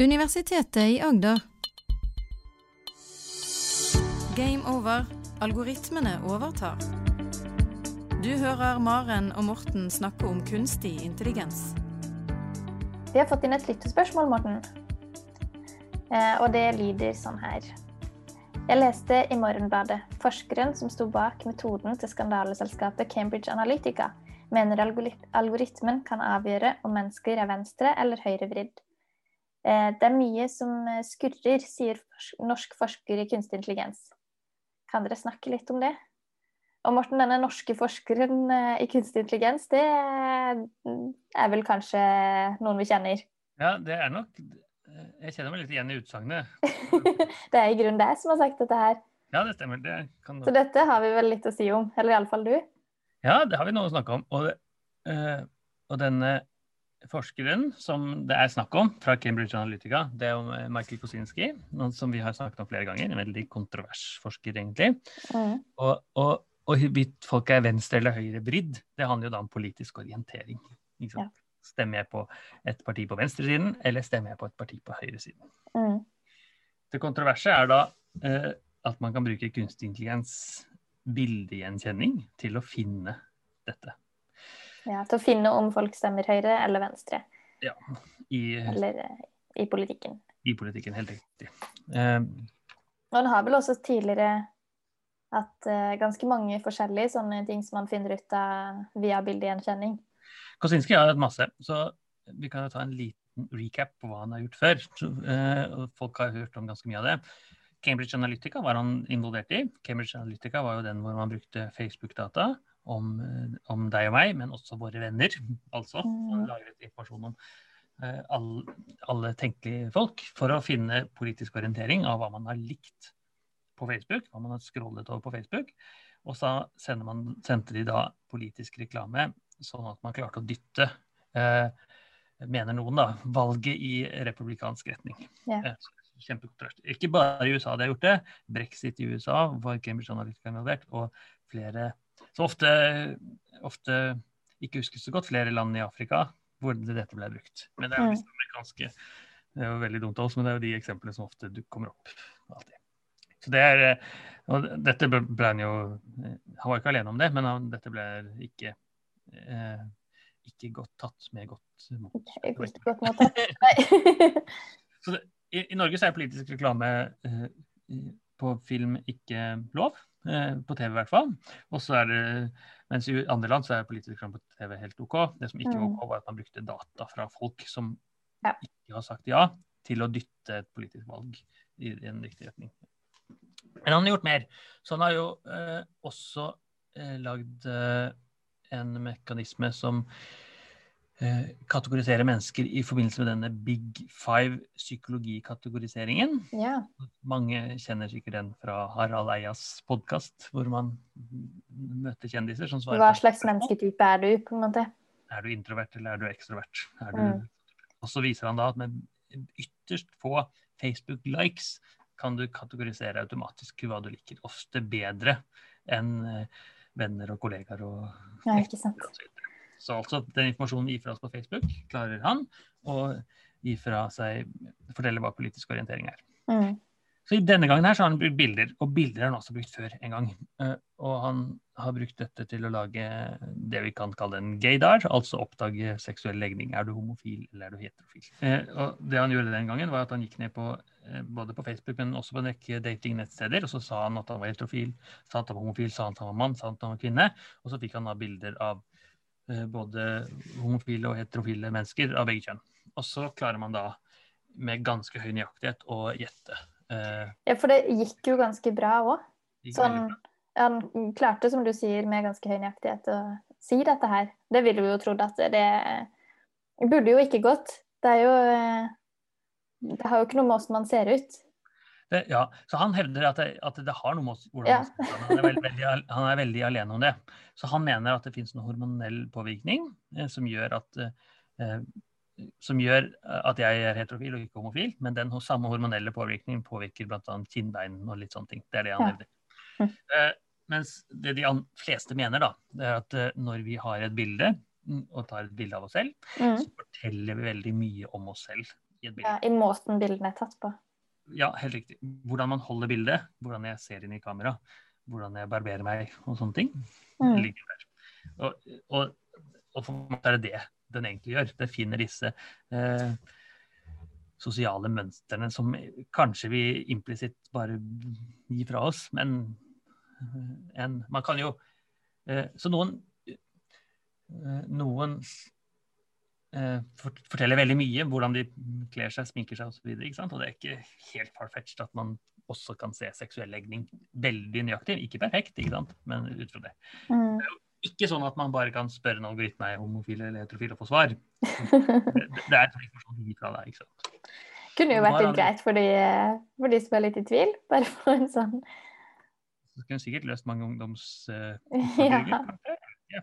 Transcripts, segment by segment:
Universitetet i Agder. Game over. Algoritmene overtar. Du hører Maren og Morten snakke om kunstig intelligens. Vi har fått inn et lyttespørsmål, Morten. Eh, og det lyder sånn her. Jeg leste i Morgenbladet forskeren som sto bak metoden til skandaleselskapet Cambridge Analytica, mener algoritmen kan avgjøre om mennesker er venstre- eller høyrevridd. Eh, det er mye som skurrer, sier norsk forsker i kunstig intelligens. Kan dere snakke litt om det? Og Morten, denne norske forskeren eh, i kunstig intelligens, det er vel kanskje noen vi kjenner? Ja, det er nok Jeg kjenner meg litt igjen i utsagnet. det er i grunnen deg som har sagt dette her. Ja, det stemmer. Det kan... Så dette har vi vel litt å si om, eller iallfall du? Ja, det har vi noe å snakke om. Og, uh, og denne forskeren som det er snakk om fra Cambridge Analytica, det er om Michael Kosinski, noen som vi har snakket om flere ganger. En veldig kontroversforsker, egentlig. Mm. Og, og, og hvorvidt folk er venstre- eller høyrebrydd, det handler jo da om politisk orientering. Ja. Stemmer jeg på et parti på venstresiden, eller stemmer jeg på et parti på høyresiden? Mm. Det kontroverse er da eh, at man kan bruke kunstig intelligens, bildegjenkjenning, til å finne dette. Ja, Til å finne om folk stemmer høyre eller venstre. Ja, i, eller uh, i politikken. I politikken, helt riktig. Uh, og han har vel også tidligere hatt uh, ganske mange forskjellige sånne ting som man finner ut av via bildegjenkjenning. Kosinski har hatt masse, så vi kan jo ta en liten recap på hva han har gjort før. Så, folk har hørt om ganske mye av det. Cambridge Analytica var han involvert i. Cambridge Analytica var jo den hvor man brukte Facebook-data om, om, deg og meg, men også våre venner. Altså mm. lagret informasjon om uh, alle, alle tenkelige folk for å finne politisk orientering av hva man har likt på Facebook, hva man har scrollet over på Facebook. Og så man, sendte de da politisk reklame, sånn at man klarte å dytte eh, mener noen, da, valget i republikansk retning. Yeah. Kjempekontroversielt. Ikke bare i USA de har gjort det. Brexit i USA var Cambridge Analytica involvert, og flere så ofte, ofte ikke huskes så godt flere land i Afrika hvor dette ble brukt. Men det er jo liksom amerikanske Det er jo veldig dumt av oss, men det er jo de eksemplene som ofte kommer opp. alltid. Så det er, og dette ble, ble han jo Han var ikke alene om det, men han, dette ble ikke eh, ikke godt tatt med godt mot. Så det, i, i, Norge så er politisk reklame eh, på film ikke lov. Eh, på TV i hvert fall. Og så er det, mens i andre land så er politisk reklame på TV helt OK. Det som ikke var OK, var at man brukte data fra folk som ja. ikke har sagt ja, til å dytte et politisk valg i, i en riktig retning. Men han har gjort mer. Så han har jo eh, også eh, lagd eh, en mekanisme som kategorisere mennesker i forbindelse med denne Big Five psykologikategoriseringen. Ja. Mange kjenner sikkert den fra Harald Eias podkast, hvor man møter kjendiser som svarer Hva slags mennesketype er du, på en måte? Er du introvert eller er du ekstrovert? Er du... Mm. Og så viser han da at med ytterst få Facebook-likes kan du kategorisere automatisk hva du liker. Ofte bedre enn eh, venner og kollegaer og ja, ikke sant. Så altså den informasjonen vi gir fra oss på Facebook, klarer han å gi fra seg fortelle hva politisk orientering er. Mm. Så i denne gangen her så har han brukt bilder, og bilder har han også brukt før en gang. Uh, og han har brukt dette til å lage det vi kan kalle en gaydar, altså oppdage seksuell legning. Er du homofil eller er du heterofil? Uh, og det han gjorde den gangen, var at han gikk ned på uh, både på Facebook, men også på en rekke datingnettsteder, og så sa han at han var heterofil, sa at han var homofil, sa han at han var mann, sa han at han var kvinne, og så fikk han da bilder av Eh, både homofile og heterofile mennesker av begge kjønn. Og så klarer man da med ganske høy nøyaktighet å gjette. Eh, ja, for det gikk jo ganske bra òg. Sånn, han klarte, som du sier, med ganske høy nøyaktighet å si dette her. Det ville vi jo trodd at det burde jo ikke gått. Det er jo eh, Det har jo ikke noe med åssen man ser ut. Det, ja, så han hevder at det, at det har noe med hvordan ja. han, er veldig, han, er veldig, alene om det. Så han mener at det finnes en hormonell påvirkning eh, som, gjør at, eh, som gjør at jeg er heterofil og ikke homofil. Men den samme hormonelle påvirkningen påvirker bl.a. kinnbein og litt sånne ting. Det er det han hevder. Eh, mens det de fleste mener, da, det er at eh, når vi har et bilde mm, og tar et bilde av oss selv, mm. så forteller vi veldig mye om oss selv. i et bilde. Ja, I måten bildene er tatt på. Ja, helt riktig. Hvordan man holder bildet, hvordan jeg ser inn i kamera, hvordan jeg barberer meg og sånne ting. Mm. ligger der. Og, og, og for meg er det det den egentlig gjør. Den finner disse eh, sosiale mønstrene som kanskje vi implisitt bare gir fra oss, men eh, en, man kan jo eh, Så noen eh, noen forteller veldig mye hvordan de kler seg, sminker seg osv. Og, og det er ikke helt far-fetched at man også kan se seksuell legning veldig nøyaktig. Ikke perfekt, ikke sant? men ut fra det. Mm. Ikke sånn at man bare kan spørre en algoritme er homofil eller heterofil og få svar. Det, det er sånn fra deg. ikke sant? Kunne jo vært litt greit for de, for de som er litt i tvil. Bare for en sånn Så kunne sikkert løst mange ungdoms... Uh, ja.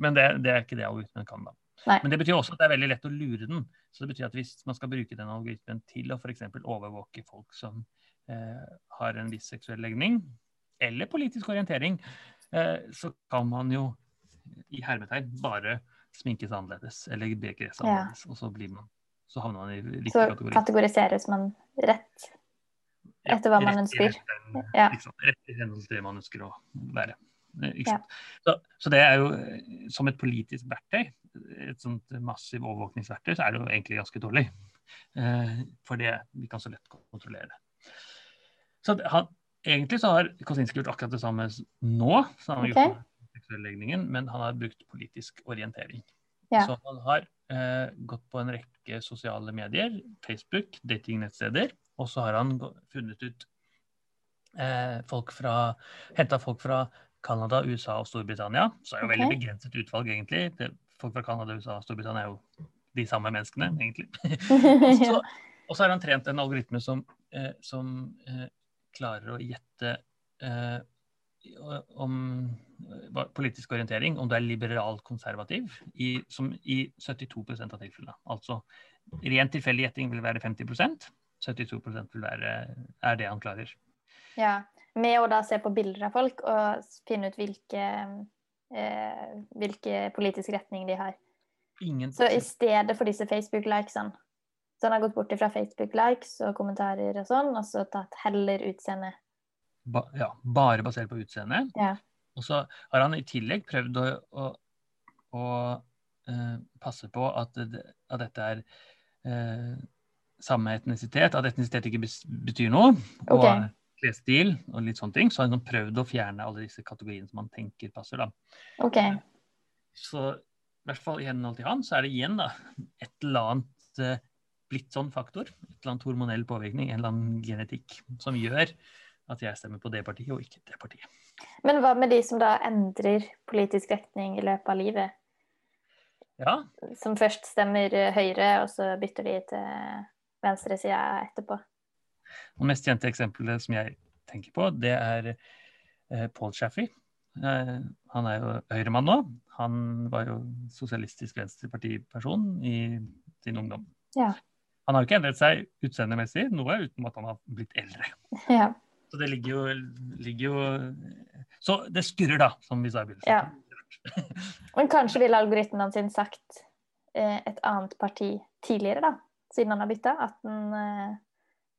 Men det, det er ikke det algoritmen kan, da. Nei. Men det betyr også at det er veldig lett å lure den. Så det betyr at hvis man skal bruke den algoritmen til å f.eks. overvåke folk som eh, har en viss seksuell legning, eller politisk orientering, eh, så kan man jo i hermetegn bare sminke seg annerledes, eller bekres seg Ja. annerledes, og så, blir man, så havner man i riktig Så kategori. kategoriseres man rett. Etter hva man ønsker. Rett i henhold til det man ønsker å være. Eh, Ja. Så, så det er jo eh, som et politisk verktøy, et sånt massiv overvåkningsverktøy, så er det jo egentlig ganske dårlig. Eh, for det, vi kan så lett kontrollere det. Så han, egentlig så har Kosinski gjort akkurat det samme nå, så han har okay. gjort men han har brukt politisk orientering. Ja. Så han har eh, gått på en rekke sosiale medier, Facebook, datingnettsteder, og så har han funnet ut eh, folk fra Henta folk fra Canada, USA og Storbritannia. Så er det jo veldig Ok. begrenset utvalg, egentlig. Det, folk fra Canada, USA og Storbritannia er jo de samme menneskene, egentlig. Og så har han trent en algoritme som, eh, som eh, klarer å gjette eh, om politisk orientering, om du er liberal-konservativ, i, som i 72% av tilfellene. Altså ren tilfeldig gjetting vil være 50% 72% vil være, er det han klarer. ja. Med å da se på bilder av folk og finne ut hvilke, eh, hvilke politiske retninger de har. Ingen, Så i stedet for disse Facebook-likesene Så han har gått bort fra Facebook-likes og kommentarer og sånn, og så tatt heller utseende. ba, ja, bare basert på utseende. Ja. Og så har han i tillegg prøvd å, å, å uh, passe på at, at dette er uh, samme etnisitet, at etnisitet ikke betyr noe. Og Ok. Klesstil og litt sånne ting. Så har han prøvd å fjerne alle disse kategoriene som han tenker passer. da. Okay. Så i hvert fall i henhold til han, så er det igjen da, et eller annet eh, blitt sånn faktor. Et eller annet hormonell påvirkning, en eller annen genetikk, som gjør at jeg stemmer på det partiet og ikke det partiet. Men hva med de som da endrer politisk retning i løpet av livet? Ja, Som først stemmer eh, høyre, og så bytter de til venstresida etterpå. Det mest kjente eksempelet som jeg tenker på, det er eh, Paul Chaffey. Eh, han er jo høyremann nå. Han var jo sosialistisk venstrepartiperson i sin ungdom. Ja. Han har jo ikke endret seg utseendemessig, noe uten at han har blitt eldre. Ja. Så det ligger jo, ligger jo Så det skurrer, da, som vi sa i begynnelsen. Ja. Men kanskje ville algoritmen sin sagt eh, et annet parti tidligere, da, siden han har bytta? At den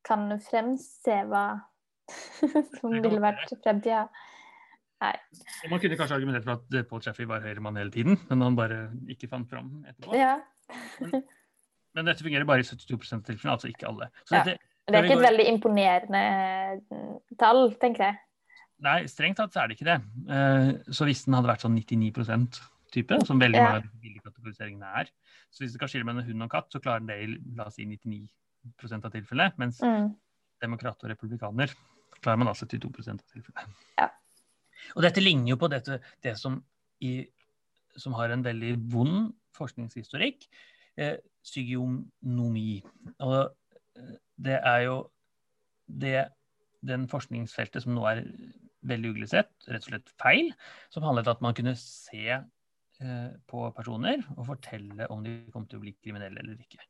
kan fremse hva som ville vært fremtida. Og Man kunne kanskje argumentert for at Paul Chaffey var høyremann hele tiden, men han bare ikke fant fram etterpå. Ja. Men dette fungerer bare i 72 av tilfellene, altså ikke alle. Ja. dette, Det er ikke et veldig imponerende eh, tall, tenker jeg. Nei, strengt tatt så er det ikke det. Eh, Så hvis den hadde vært sånn 99% type, som veldig mange av de kategoriseringene er, så hvis det kan skille mellom hund og katt, så klarer den det i la oss si 99 av tilfellet, mens Mm. demokrat og republikaner klarer man altså 72 av tilfellet. Ja. Og dette ligner jo på dette, det som, i, som har en veldig vond forskningshistorikk, eh, psykonomi. Og eh, det er jo det, den forskningsfeltet som nå er veldig uglesett, rett og slett feil, som handlet om at man kunne se eh, på personer og fortelle om de kom til å bli kriminelle eller ikke.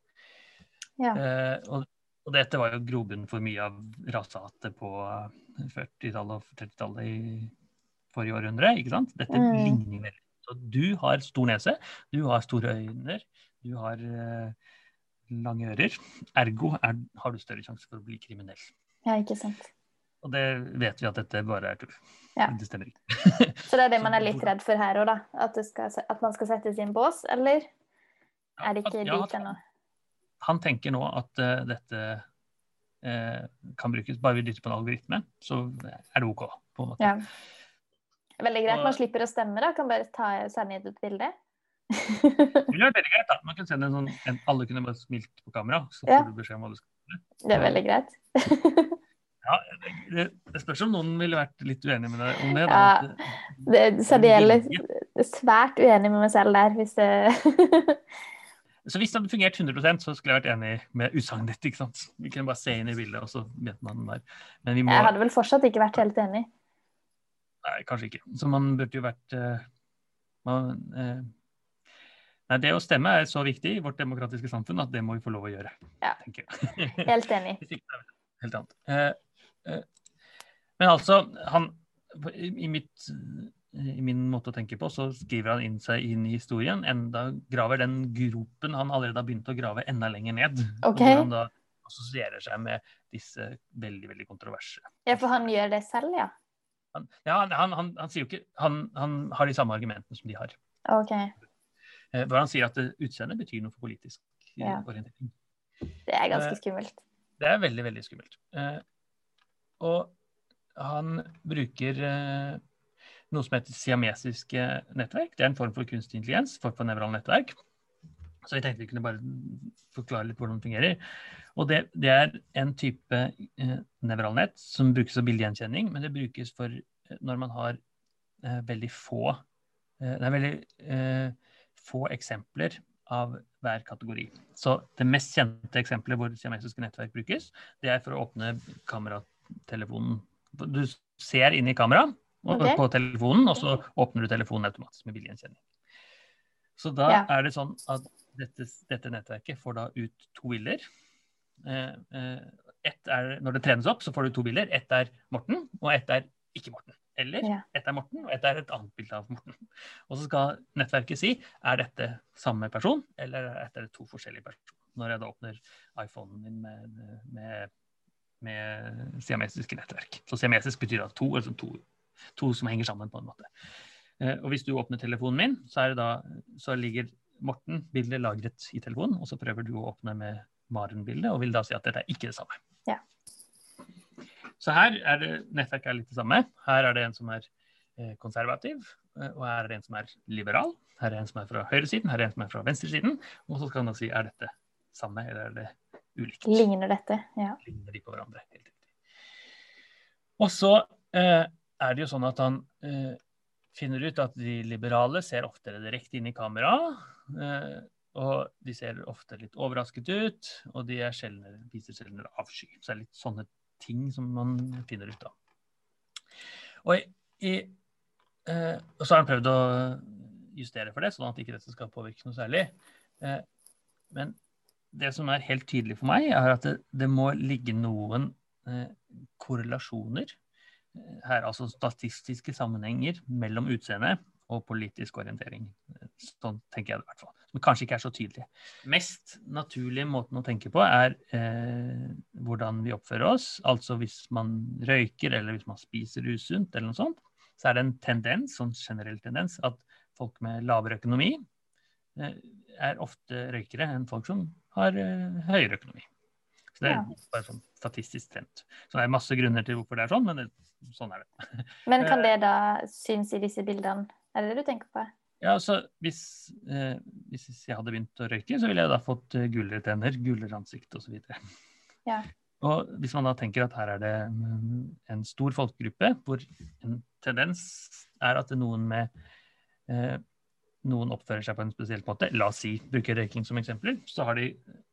Ja. Eh, og, og dette var jo grobunnen for mye av rasehatet på 40-tallet og 30-tallet i forrige århundre. ikke sant? Dette Mm. ligner veldig. Så du har stor nese, du har store øyne, du har eh, lange ører. Ergo er, har du større sjanse for å bli kriminell. Ja, ikke sant. Og det vet vi at dette bare er tull. Ja. Det stemmer ikke. Så det er det man er litt redd for her òg, da? At, skal, at man skal settes i en bås, eller er det ikke Ja, dit ennå? Han tenker nå at uh, dette uh, kan brukes Bare vi dytter på en algoritme, så er det OK. på en måte. Ja. Veldig greit. Og- Man slipper å stemme, da. Kan bare ta, sende inn et bilde. Det ville vært veldig greit. da. Man kunne sende en sånn, en, Alle kunne bare smilt på kamera, så Ja. får du beskjed om hva du skal gjøre. Det er veldig greit. Ja, det, det spørs om noen ville vært litt uenig med deg om det. Da. Ja. At, Det gjelder svært uenig med meg selv der, hvis det Så hvis det hadde fungert 100% så skulle jeg vært enig med utsagnet ikke sant? Vi kunne bare se inn i bildet, og så vet man den der. Men vi må Jeg hadde vel fortsatt ikke vært helt enig. Nei, kanskje ikke. Så man burde jo vært uh, man, uh... Nei, det å stemme er så viktig i vårt demokratiske samfunn at det må vi få lov å gjøre. Ja. tenker jeg. Helt enig. Helt annet. Uh, men altså, han i, i mitt i min måte å tenke på, så skriver han inn seg inn i historien. Enda graver den gropen han allerede har begynt å grave, enda lenger ned. Okay. Hvor han da assosierer seg med disse veldig, veldig kontroverse. Ja, for han gjør det selv, ja? Han, ja, han, han, han, han sier jo ikke han, han har de samme argumentene som de har. OK. Eh, hvor han sier at eh, utseendet betyr noe for politisk eh, Ja. orientering. Det er ganske Eh, skummelt. Det er veldig, veldig skummelt. Eh, og han bruker eh, noe som heter siamesiske nettverk. Det er en form for kunstig intelligens, form for nevrale nettverk. Så jeg tenkte vi kunne bare forklare litt hvordan det fungerer. Og det, det er en type eh, nevralnett som brukes som bildegjenkjenning, men det brukes for eh, når man har eh, veldig få eh, Det er veldig eh, få eksempler av hver kategori. Så det mest kjente eksempelet hvor siamesiske nettverk brukes, det er for å åpne kameratelefonen. Du ser inn i kameraet og- på telefonen, og så åpner du telefonen automatisk med bildegjenkjenning. Så da Ja. er det sånn at dette, dette nettverket får da ut to bilder. Eh, eh, ett er, når det trenes opp, så får du to bilder. Ett er Morten, og ett er ikke Morten. Eller Ja. ett er Morten, og ett er et annet bilde av Morten. Og så skal nettverket si er dette samme person, eller er dette to forskjellige personer. Når jeg da åpner iPhonen min med, med, med siamesiske nettverk. Så siamesisk betyr at to, altså to, to som henger sammen, på en måte. Eh, Og hvis du åpner telefonen min, så, er det da, så ligger Morten-bildet lagret i telefonen, og så prøver du å åpne med Maren-bildet, og vil da si at dette er ikke det samme. Ja. Så her er det, nettverket er litt det samme. Her er det en som er eh, konservativ, eh, og her er det en som er liberal. Her er det en som er fra høyresiden, her er det en som er fra venstresiden. Og så skal man da si er dette samme, eller er det ulikt? Ligner dette? Ja. ligner de på hverandre. Helt riktig. Og så eh, er det jo sånn at han eh, finner ut at de liberale ser oftere direkte inn i kamera. Eh, og de ser ofte litt overrasket ut, og de er sjeldnere, viser sjeldnere avsky. Så det er litt sånne ting som man finner ut av. Og, i, eh, og så har han prøvd å justere for det, sånn at ikke dette skal påvirke noe særlig. Eh, men det som er helt tydelig for meg, er at det, det må ligge noen eh, korrelasjoner her, altså statistiske sammenhenger mellom utseende og politisk orientering. Sånn tenker jeg det i hvert fall. Som kanskje ikke er så tydelig. Mest naturlige måten å tenke på er eh, hvordan vi oppfører oss. Altså hvis man røyker eller hvis man spiser usunt eller noe sånt, så er det en tendens, sånn generell tendens, at folk med lavere økonomi eh, er ofte røykere enn folk som har eh, høyere økonomi. Det er Ja. bare sånn statistisk trent. Så det er masse grunner til hvorfor det er sånn, men det, sånn er det. Men kan det da synes i disse bildene? Er det det du tenker på? Ja, altså, hvis, eh, hvis jeg hadde begynt å røyke, så ville jeg da fått eh, gulere tenner, gulere ansikt osv. Ja. Og hvis man da tenker at her er det en stor folkegruppe hvor en tendens er at noen med eh, noen oppfører seg på en spesiell måte, la oss si bruker røyking som eksempel, så har de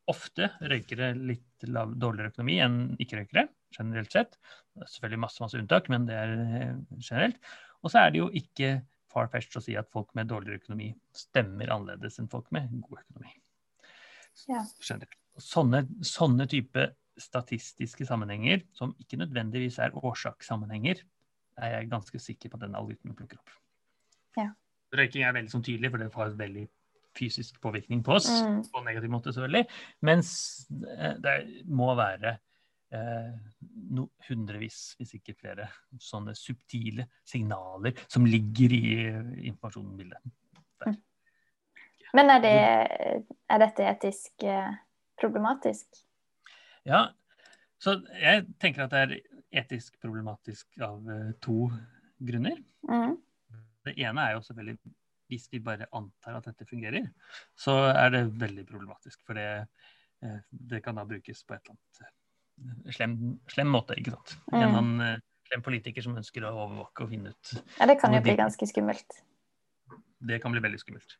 ofte røykere litt lav, dårligere økonomi enn ikke-røykere, generelt sett. Det er selvfølgelig masse, masse unntak, men det er eh, generelt. Og så er det jo ikke far-fetched å si at folk med dårligere økonomi stemmer annerledes enn folk med god økonomi. Ja. Generelt. Sånne, sånne type statistiske sammenhenger, som ikke nødvendigvis er årsakssammenhenger, er jeg ganske sikker på at den algoritmen plukker opp. Ja. Røyking er veldig sånn tydelig, for det får et veldig fysisk påvirkning på oss, Mm. på en negativ måte selvfølgelig, mens eh, det må være eh, no, hundrevis, hvis ikke flere, sånne subtile signaler som ligger i informasjonsbildet. Men er, det, er dette etisk eh, problematisk? Ja, så jeg tenker at det er etisk problematisk av eh, to grunner. Mm. Det ene er jo selvfølgelig hvis vi bare antar at dette fungerer, så er det veldig problematisk. For det, eh, det kan da brukes på et eller annet eh, slem, slem måte, ikke sant. En Mm. eh, slem politiker som ønsker å overvåke og finne ut Ja, det kan jo bli ganske skummelt. Det kan bli veldig skummelt.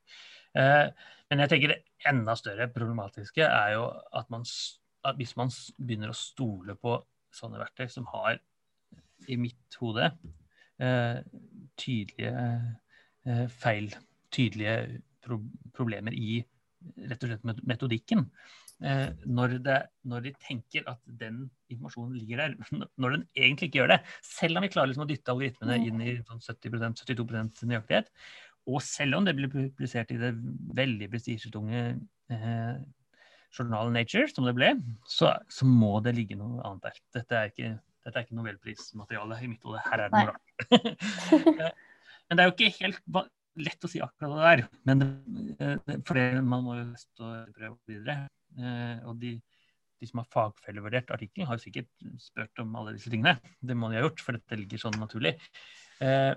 Eh, men jeg tenker det enda større problematiske er jo at, man, at hvis man begynner å stole på sånne verktøy som har, i mitt hode, eh, tydelige feil, tydelige pro problemer i rett og slett metodikken. Eh, når, det, når de tenker at den informasjonen ligger der, når den egentlig ikke gjør det. Selv om vi klarer liksom å dytte algoritmene inn i sånn 70% 72% nøyaktighet, og selv om det blir publisert i det veldig prestisjetunge eh, journalen Nature, som det ble, så, så må det ligge noe annet der. Dette er ikke, dette er ikke nobelprismateriale i mitt hode. Her er det noe rart. Men det er jo ikke helt lett å si akkurat det der. Men det, det, for det, man må jo stå prøve videre. Eh, og de, de som har fagfellevurdert artikkelen, har jo sikkert spurt om alle disse tingene. Det må de ha gjort, for dette ligger sånn naturlig. Eh,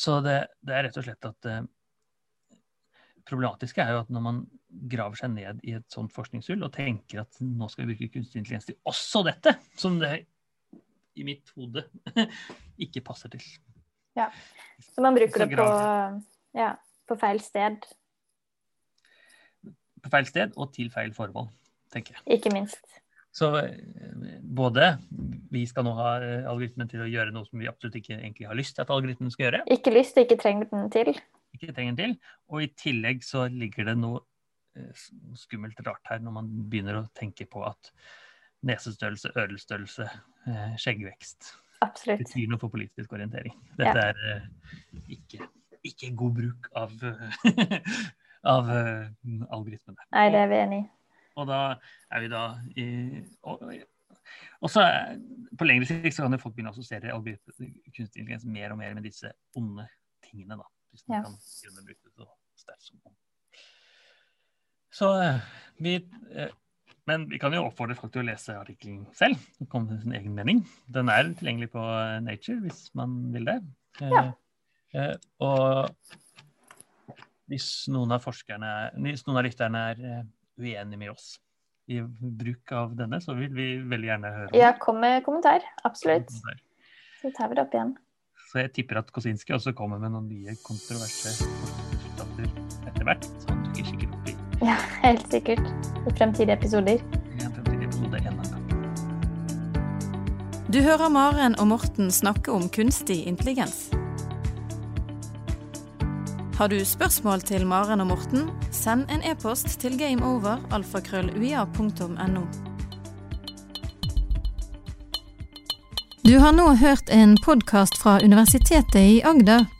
så det, det er rett og slett at eh, problematiske er jo at når man graver seg ned i et sånt forskningshull og tenker at nå skal vi bruke kunstig intelligens til også dette, som det i mitt hode ikke passer til. Så man bruker Så det på, ja, på feil sted, På feil sted og til feil formål, tenker jeg. ikke minst. Så eh, både vi skal nå ha eh, algoritmen til å gjøre noe som vi absolutt ikke egentlig har lyst til at algoritmen skal gjøre, Ikke lyst og ikke trenger den til. ikke trenger den til, og i tillegg så ligger det noe eh, skummelt rart her når man begynner å tenke på at nesestørrelse, ørelsstørrelse, eh, skjeggvekst Absolutt. betyr noe for politisk orientering. Dette er uh, ikke, ikke god bruk av, av uh, algoritmene. Nei, det er vi enig i. Og da er vi da i og, og så er- På lengre sikt så kan folk begynne å assosiere kunstig intelligens mer og mer med disse onde tingene. da, Hvis man Ja. kan med bruke det så sterkt som ond. Så eh, vi eh, Men vi kan jo oppfordre folk til å lese artikkelen selv det komme til sin egen mening. Den er tilgjengelig på eh, Nature hvis man vil det. Eh, Ja. eh, og hvis noen av forskerne, hvis noen av lytterne er eh, uenige med oss i bruk av denne, så vil vi veldig gjerne høre om Ja, kom med kommentar. Absolutt. Så tar vi det opp igjen. Så jeg tipper at Kosinski også kommer med noen nye kontroverse resultater etter hvert. Ja, helt sikkert. I fremtidige episoder. episode en. Du hører Maren og Morten snakke om kunstig intelligens. Har du spørsmål til Maren og Morten, send en e-post til gameover.alfakrølluia.no. Du har nå hørt en podkast fra Universitetet i Agder.